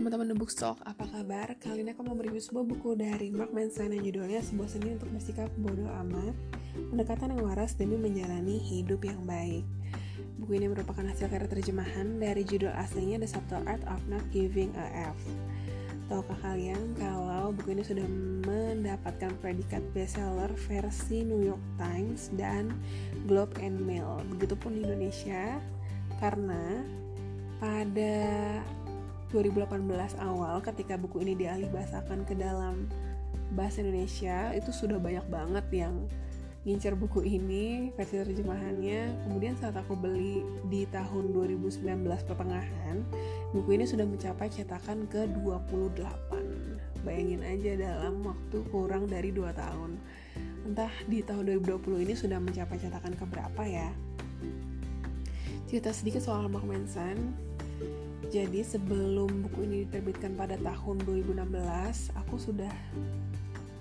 teman-teman The Bookstock, apa kabar? Kali ini aku mau mereview sebuah buku dari Mark Manson yang judulnya Sebuah Seni Untuk Bersikap Bodoh Amat Pendekatan yang waras demi menjalani hidup yang baik. Buku ini merupakan hasil karya terjemahan dari judul aslinya The Subtle Art of Not Giving a F. Tahukah kalian kalau buku ini sudah mendapatkan predikat bestseller versi New York Times dan Globe and Mail Begitupun di Indonesia? Karena pada 2018 awal ketika buku ini dialih bahasakan ke dalam bahasa Indonesia itu sudah banyak banget yang ngincer buku ini versi terjemahannya. Kemudian saat aku beli di tahun 2019 pertengahan buku ini sudah mencapai cetakan ke 28 bayangin aja dalam waktu kurang dari 2 tahun. Entah di tahun 2020 ini sudah mencapai cetakan ke berapa ya. Cerita sedikit soal Mark Manson jadi sebelum buku ini diterbitkan pada tahun 2016, aku sudah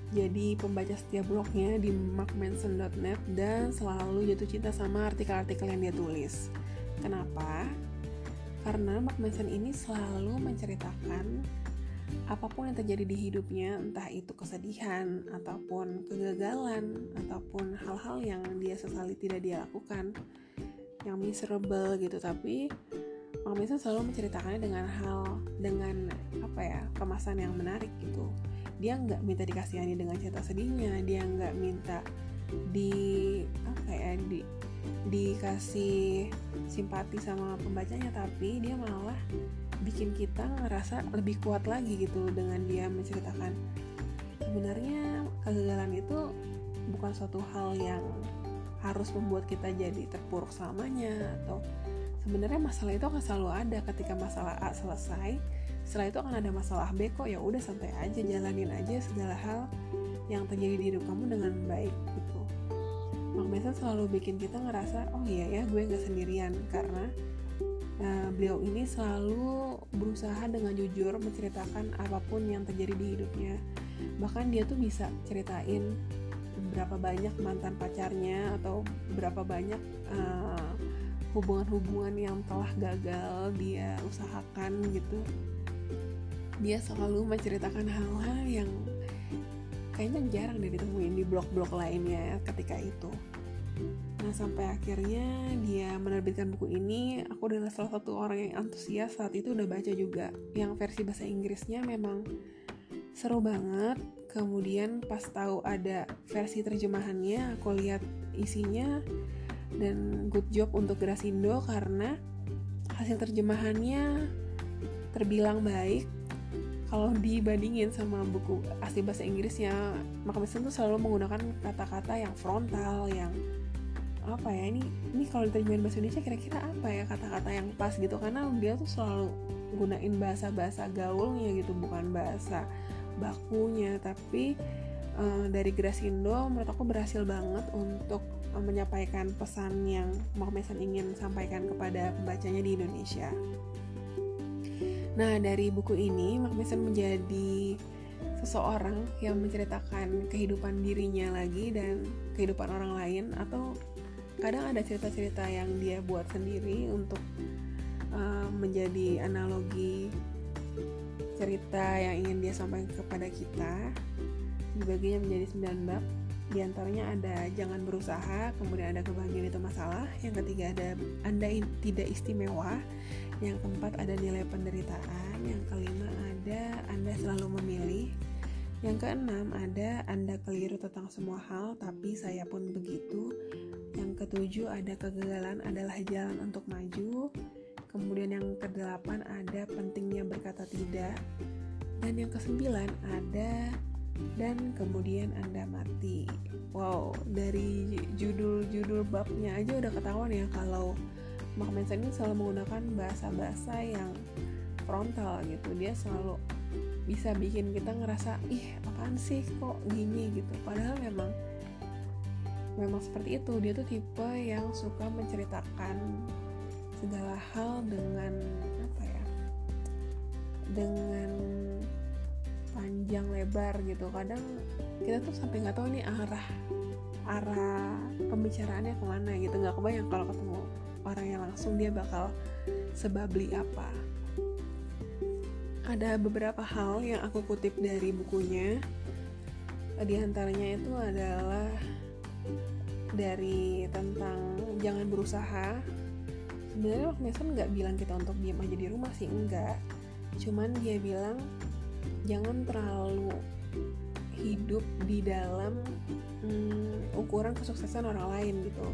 jadi pembaca setiap blognya di markmanson.net dan selalu jatuh cinta sama artikel-artikel yang dia tulis. Kenapa? Karena Mark Manson ini selalu menceritakan apa pun yang terjadi di hidupnya, entah itu kesedihan, ataupun kegagalan, ataupun hal-hal yang dia sesali tidak dia lakukan, yang miserable gitu. Tapi Mang Mason selalu menceritakannya dengan hal dengan apa ya kemasan yang menarik gitu. Dia nggak minta dikasihani dengan cerita sedihnya dia nggak minta di apa ya di dikasih simpati sama pembacanya tapi dia malah bikin kita ngerasa lebih kuat lagi gitu dengan dia menceritakan. Sebenarnya kegagalan itu bukan suatu hal yang harus membuat kita jadi terpuruk selamanya atau sebenarnya masalah itu akan selalu ada ketika masalah A selesai setelah itu akan ada masalah B kok ya udah santai aja jalanin aja segala hal yang terjadi di hidup kamu dengan baik gitu. Mason selalu bikin kita ngerasa oh iya ya gue gak sendirian karena uh, beliau ini selalu berusaha dengan jujur menceritakan apa pun yang terjadi di hidupnya. Bahkan dia tuh bisa ceritain berapa banyak mantan pacarnya atau berapa banyak uh, hubungan-hubungan yang telah gagal dia usahakan gitu dia selalu menceritakan hal-hal yang kayaknya jarang deh ditemuin di blog-blog lainnya ketika itu. Nah sampai akhirnya dia menerbitkan buku ini aku adalah salah satu orang yang antusias saat itu udah baca juga. Yang versi bahasa Inggrisnya memang seru banget. Kemudian pas tahu ada versi terjemahannya aku lihat isinya dan good job untuk Grasindo karena hasil terjemahannya terbilang baik. Kalau dibandingin sama buku asli bahasa Inggrisnya maka Mason tuh selalu menggunakan kata-kata yang frontal yang apa ya ini ini kalau diterjemahin bahasa Indonesia kira-kira apa ya kata-kata yang pas gitu? Karena dia tuh selalu gunain bahasa-bahasa gaulnya gitu bukan bahasa bakunya. Tapi uh, dari Grasindo menurut aku berhasil banget untuk menyampaikan pesan yang Mark ingin sampaikan kepada pembacanya di Indonesia. Nah, dari buku ini Mark menjadi seseorang yang menceritakan kehidupan dirinya lagi dan kehidupan orang lain atau kadang ada cerita-cerita yang dia buat sendiri untuk uh, menjadi analogi cerita yang ingin dia sampaikan kepada kita dibaginya menjadi 9 bab di antaranya ada jangan berusaha, kemudian ada kebahagiaan itu masalah, yang ketiga ada Anda tidak istimewa, yang keempat ada nilai penderitaan, yang kelima ada Anda selalu memilih, yang keenam ada Anda keliru tentang semua hal, tapi saya pun begitu. Yang ketujuh ada kegagalan adalah jalan untuk maju. Kemudian yang kedelapan ada pentingnya berkata tidak. Dan yang kesembilan ada dan kemudian Anda mati. Wow, dari judul-judul babnya aja udah ketahuan ya kalau Mark Manson ini selalu menggunakan bahasa-bahasa yang frontal gitu. Dia selalu bisa bikin kita ngerasa, ih apaan sih kok gini gitu. Padahal memang memang seperti itu. Dia tuh tipe yang suka menceritakan segala hal dengan apa ya? Dengan panjang lebar gitu. Kadang kita tuh sampai nggak tahu nih arah arah pembicaraannya ke mana gitu. Nggak kebayang kalau ketemu orang yang langsung dia bakal sebabli apa. Ada beberapa hal yang aku kutip dari bukunya. Di antaranya itu adalah dari tentang jangan berusaha. Sebenarnya Mark Manson nggak bilang kita untuk diam aja di rumah sih enggak cuman dia bilang jangan terlalu hidup di dalam hmm, ukuran kesuksesan orang lain gitu.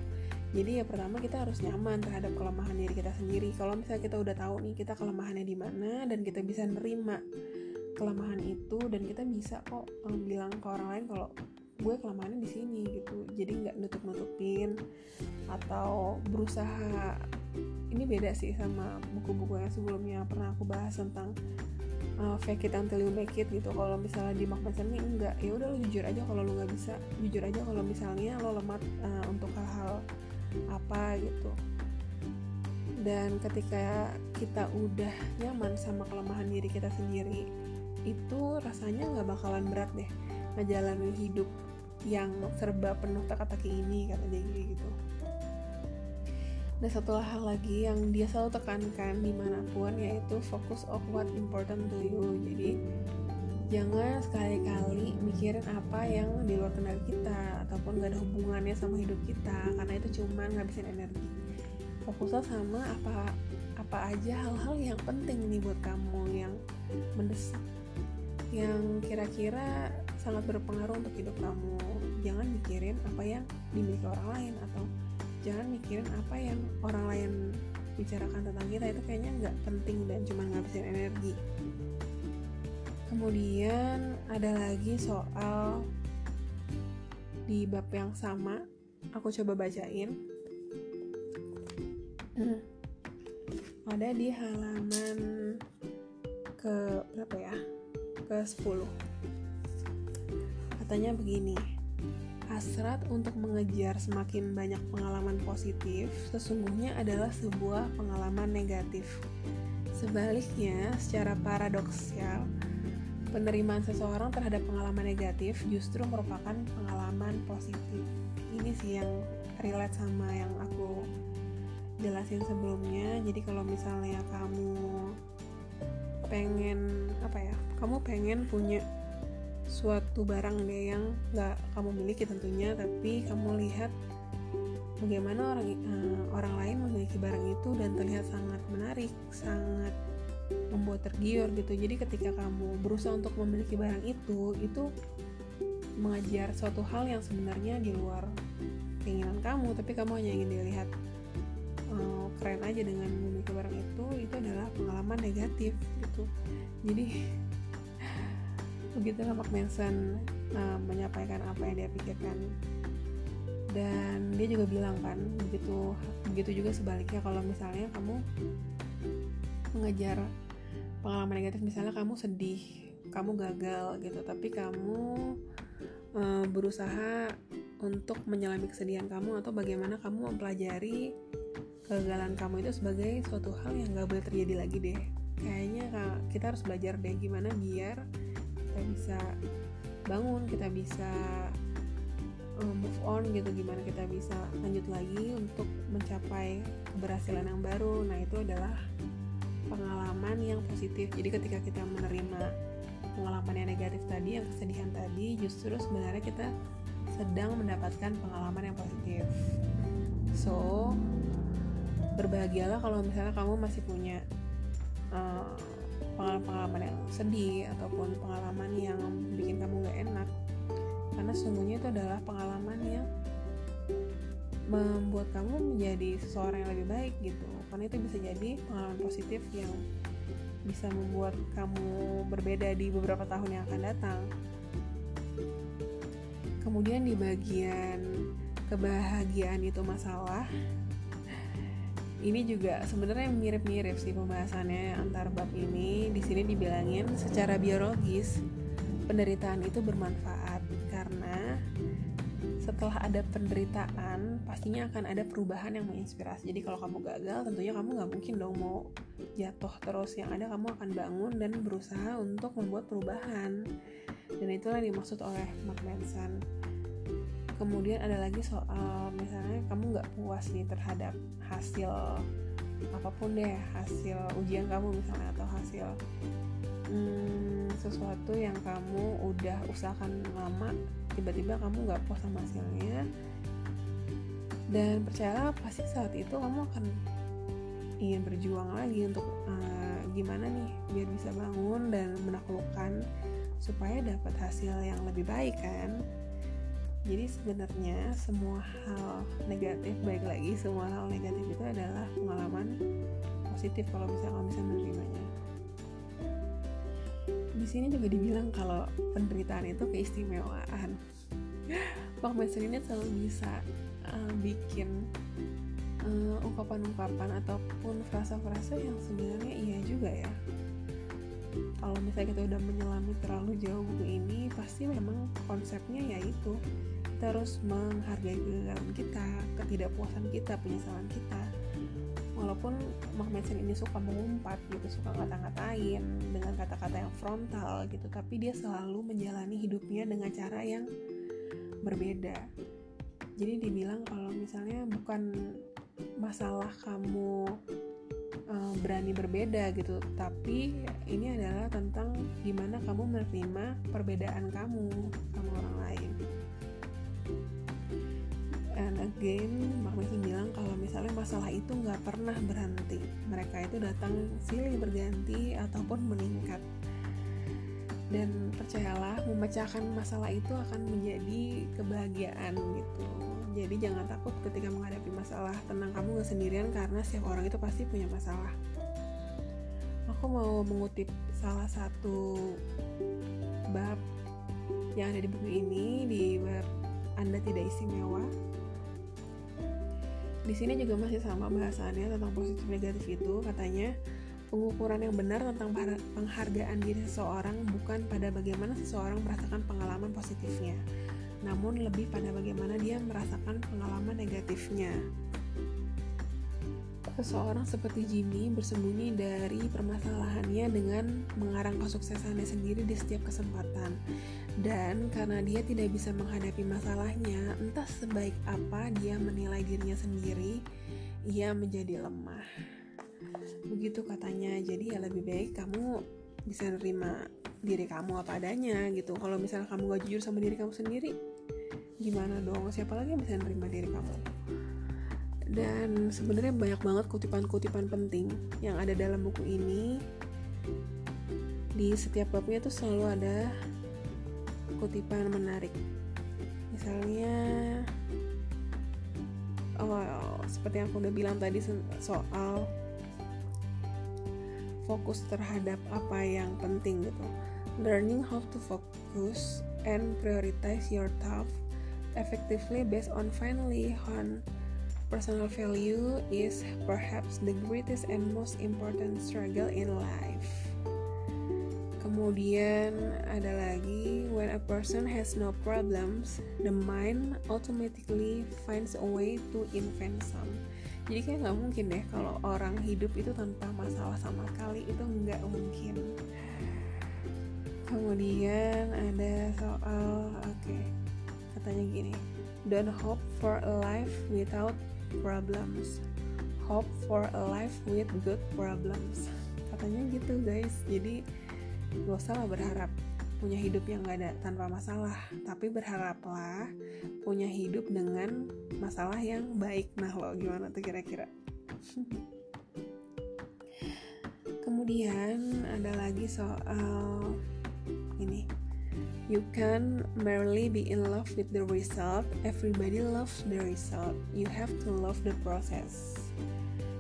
Jadi ya pertama kita harus nyaman terhadap kelemahan diri kita sendiri. Kalau misalnya kita udah tahu nih kita kelemahannya di mana dan kita bisa nerima kelemahan itu dan kita bisa kok um, bilang ke orang lain kalau gue kelemahannya di sini gitu. Jadi nggak nutup nutupin atau berusaha. Ini beda sih sama buku-buku yang sebelumnya pernah aku bahas tentang uh, fake it until you make it gitu. Kalau misalnya di enggak. Ya udah lo jujur aja kalau lo nggak bisa. Jujur aja kalau misalnya lo lemah uh, untuk hal-hal apa gitu. Dan ketika kita udah nyaman sama kelemahan diri kita sendiri itu rasanya nggak bakalan berat deh ngejalanin hidup yang serba penuh teka-teki ini kata dia gitu dan satu hal lagi yang dia selalu tekankan di mana pun yaitu fokus of what important to you. Jadi jangan sekali-kali mikirin apa yang di luar kendali kita ataupun gak ada hubungannya sama hidup kita karena itu cuma ngabisin energi. Fokusnya sama apa apa aja hal-hal yang penting nih buat kamu yang mendesak yang kira-kira sangat berpengaruh untuk hidup kamu. Jangan mikirin apa yang dimiliki orang lain atau jangan mikirin apa yang orang lain bicarakan tentang kita itu kayaknya nggak penting dan cuma ngabisin energi. Kemudian ada lagi soal di bab yang sama aku coba bacain. Hmm. ada di halaman ke berapa ya? Ke 10 katanya begini hasrat untuk mengejar semakin banyak pengalaman positif sesungguhnya adalah sebuah pengalaman negatif sebaliknya secara paradoksal penerimaan seseorang terhadap pengalaman negatif justru merupakan pengalaman positif. Ini sih yang relate sama yang aku jelasin sebelumnya. Jadi kalau misalnya kamu pengen apa ya, kamu pengen punya suatu barang deh yang nggak kamu miliki tentunya, tapi kamu lihat bagaimana orang uh, orang lain memiliki barang itu dan terlihat sangat menarik, sangat membuat tergiur gitu. Jadi ketika kamu berusaha untuk memiliki barang itu itu mengajar suatu hal yang sebenarnya di luar keinginan kamu tapi kamu hanya ingin dilihat uh, keren aja dengan memiliki barang itu itu adalah pengalaman negatif gitu. Jadi begitu Mark Manson uh, menyampaikan apa yang dia pikirkan. Dan dia juga bilang kan begitu begitu juga sebaliknya kalau misalnya kamu mengejar pengalaman negatif misalnya kamu sedih kamu gagal gitu tapi kamu e, berusaha untuk menyelami kesedihan kamu atau bagaimana kamu mempelajari kegagalan kamu itu sebagai suatu hal yang gak boleh terjadi lagi deh. Kayaknya kita harus belajar deh gimana biar kita bisa bangun kita bisa move on gitu gimana kita bisa lanjut lagi untuk mencapai keberhasilan yang baru. Nah itu adalah pengalaman yang positif. Jadi ketika kita menerima pengalaman yang negatif tadi yang kesedihan tadi justru sebenarnya kita sedang mendapatkan pengalaman yang positif. So berbahagialah kalau misalnya kamu masih punya uh, pengalaman-pengalaman yang sedih ataupun pengalaman yang bikin kamu gak enak. Karena sesungguhnya itu adalah pengalaman yang membuat kamu menjadi seseorang yang lebih baik gitu. Karena itu bisa jadi pengalaman positif yang bisa membuat kamu berbeda di beberapa tahun yang akan datang. Kemudian di bagian kebahagiaan itu masalah ini juga sebenarnya mirip-mirip sih pembahasannya antar bab ini. Di sini dibilangin secara biologis penderitaan itu bermanfaat karena setelah ada penderitaan pastinya akan ada perubahan yang menginspirasi. Jadi kalau kamu gagal tentunya kamu nggak mungkin dong mau jatuh terus. Yang ada kamu akan bangun dan berusaha untuk membuat perubahan. Dan itulah yang dimaksud oleh Mark Manson kemudian ada lagi soal misalnya kamu nggak puas nih terhadap hasil apa pun deh hasil ujian kamu misalnya atau hasil hmm, sesuatu yang kamu udah usahakan lama tiba-tiba kamu nggak puas sama hasilnya dan percaya pasti saat itu kamu akan ingin berjuang lagi untuk uh, gimana nih biar bisa bangun dan menaklukkan supaya dapat hasil yang lebih baik kan jadi sebenarnya semua hal negatif baik lagi semua hal negatif itu adalah pengalaman positif kalau bisa kamu bisa menerimanya. Di sini juga dibilang kalau penderitaan itu keistimewaan. Mason ini selalu bisa uh, bikin uh, ungkapan-ungkapan ataupun frasa-frasa yang sebenarnya iya juga ya. Kalau misalnya kita udah menyelami terlalu jauh buku ini pasti memang konsepnya yaitu harus menghargai kegagalan kita ketidakpuasan kita penyesalan kita. Walaupun Mark Manson ini suka mengumpat gitu suka ngata-ngatain dengan kata-kata yang frontal gitu tapi dia selalu menjalani hidupnya dengan cara yang berbeda. Jadi dibilang kalau misalnya bukan masalah kamu uh, berani berbeda gitu tapi ini adalah tentang gimana kamu menerima perbedaan kamu sama orang lain again Mark Manson bilang kalau misalnya masalah itu nggak pernah berhenti. Mereka itu datang silih berganti ataupun meningkat. Dan percayalah memecahkan masalah itu akan menjadi kebahagiaan gitu. Jadi jangan takut ketika menghadapi masalah. Tenang kamu gak sendirian karena setiap orang itu pasti punya masalah. Aku mau mengutip salah satu bab yang ada di buku ini di bab anda tidak istimewa di sini juga masih sama bahasannya tentang positif negatif itu katanya pengukuran yang benar tentang penghargaan diri seseorang bukan pada bagaimana seseorang merasakan pengalaman positifnya namun lebih pada bagaimana dia merasakan pengalaman negatifnya Seseorang seperti Jimmy bersembunyi dari permasalahannya dengan mengarang kesuksesannya sendiri di setiap kesempatan. Dan karena dia tidak bisa menghadapi masalahnya, entah sebaik apa dia menilai dirinya sendiri, ia menjadi lemah. Begitu katanya, jadi ya lebih baik kamu bisa nerima diri kamu apa adanya gitu. Kalau misalnya kamu gak jujur sama diri kamu sendiri, gimana dong? Siapa lagi yang bisa nerima diri kamu? dan sebenarnya banyak banget kutipan-kutipan penting yang ada dalam buku ini di setiap babnya tuh selalu ada kutipan menarik misalnya oh seperti yang aku udah bilang tadi soal fokus terhadap apa yang penting gitu learning how to focus and prioritize your task effectively based on finally on Personal value is perhaps the greatest and most important struggle in life. Kemudian ada lagi, when a person has no problems, the mind automatically finds a way to invent some. Jadi kayak nggak mungkin deh kalau orang hidup itu tanpa masalah sama sekali itu nggak mungkin. Kemudian ada soal, oke, okay, katanya gini, don't hope for a life without problems hope for a life with good problems katanya gitu guys jadi gak usah lah berharap punya hidup yang gak ada tanpa masalah tapi berharaplah punya hidup dengan masalah yang baik nah lo gimana tuh kira-kira kemudian ada lagi soal ini You can merely be in love with the result. Everybody loves the result. You have to love the process.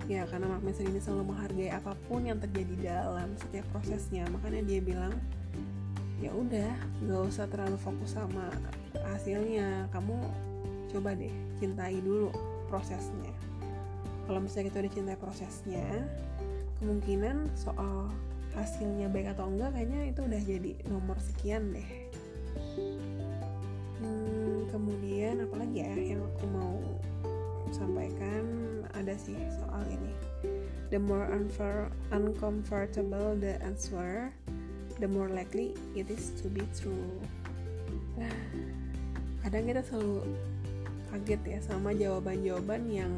Ya, karena Mark Manson ini selalu menghargai apa pun yang terjadi dalam setiap prosesnya. Makanya dia bilang, ya udah, gak usah terlalu fokus sama hasilnya. Kamu coba deh, cintai dulu prosesnya. Kalau misalnya kita udah cintai prosesnya, kemungkinan soal hasilnya baik atau enggak kayaknya itu udah jadi nomor sekian deh hmm, kemudian apalagi ya yang aku mau sih soal ini. The more uncomfortable the answer the more likely it is to be true. Kadang kita selalu kaget ya sama jawaban-jawaban yang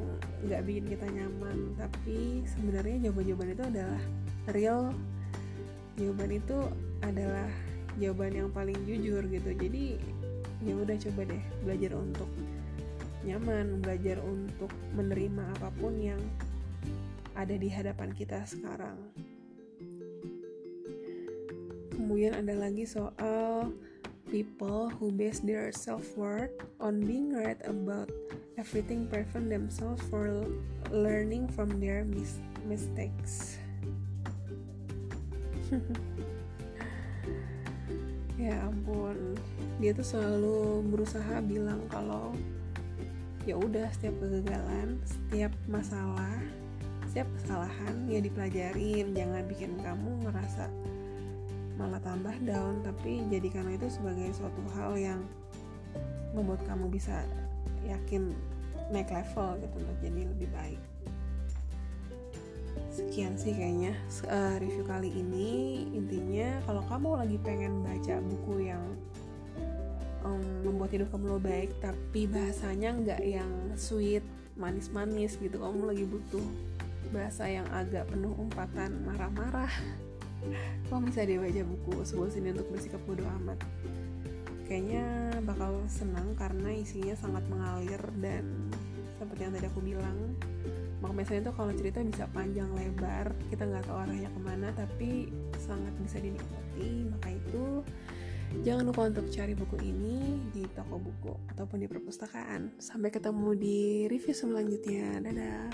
nggak bikin kita nyaman. Tapi sebenarnya jawaban-jawaban itu adalah real. Jawaban itu adalah jawaban yang paling jujur gitu. Jadi ya udah coba deh belajar untuk nyaman belajar untuk menerima apa pun yang ada di hadapan kita sekarang. Kemudian ada lagi soal people who base their self-worth on being right about everything prevent themselves for learning from their mis mistakes. Ya ampun. Dia tuh selalu berusaha bilang kalau ya udah setiap kegagalan setiap masalah setiap kesalahan ya dipelajarin. Jangan bikin kamu ngerasa malah tambah down tapi jadikan itu sebagai suatu hal yang membuat kamu bisa yakin naik level gitu untuk jadi lebih baik. Sekian sih kayaknya uh, review kali ini. Intinya kalau kamu lagi pengen baca buku yang um, membuat hidup kamu lebih baik tapi bahasanya nggak yang sweet manis-manis gitu. Kamu lagi butuh bahasa yang agak penuh umpatan marah-marah. Kamu bisa deh baca buku sebuah sini untuk bersikap bodoh amat. Kayaknya bakal senang karena isinya sangat mengalir dan seperti yang tadi aku bilang Mak Mesan itu kalau cerita bisa panjang lebar kita nggak tahu arahnya ke mana tapi sangat bisa dinikmati. Maka itu jangan lupa untuk cari buku ini di toko buku ataupun di perpustakaan. Sampai ketemu di review selanjutnya. Dadah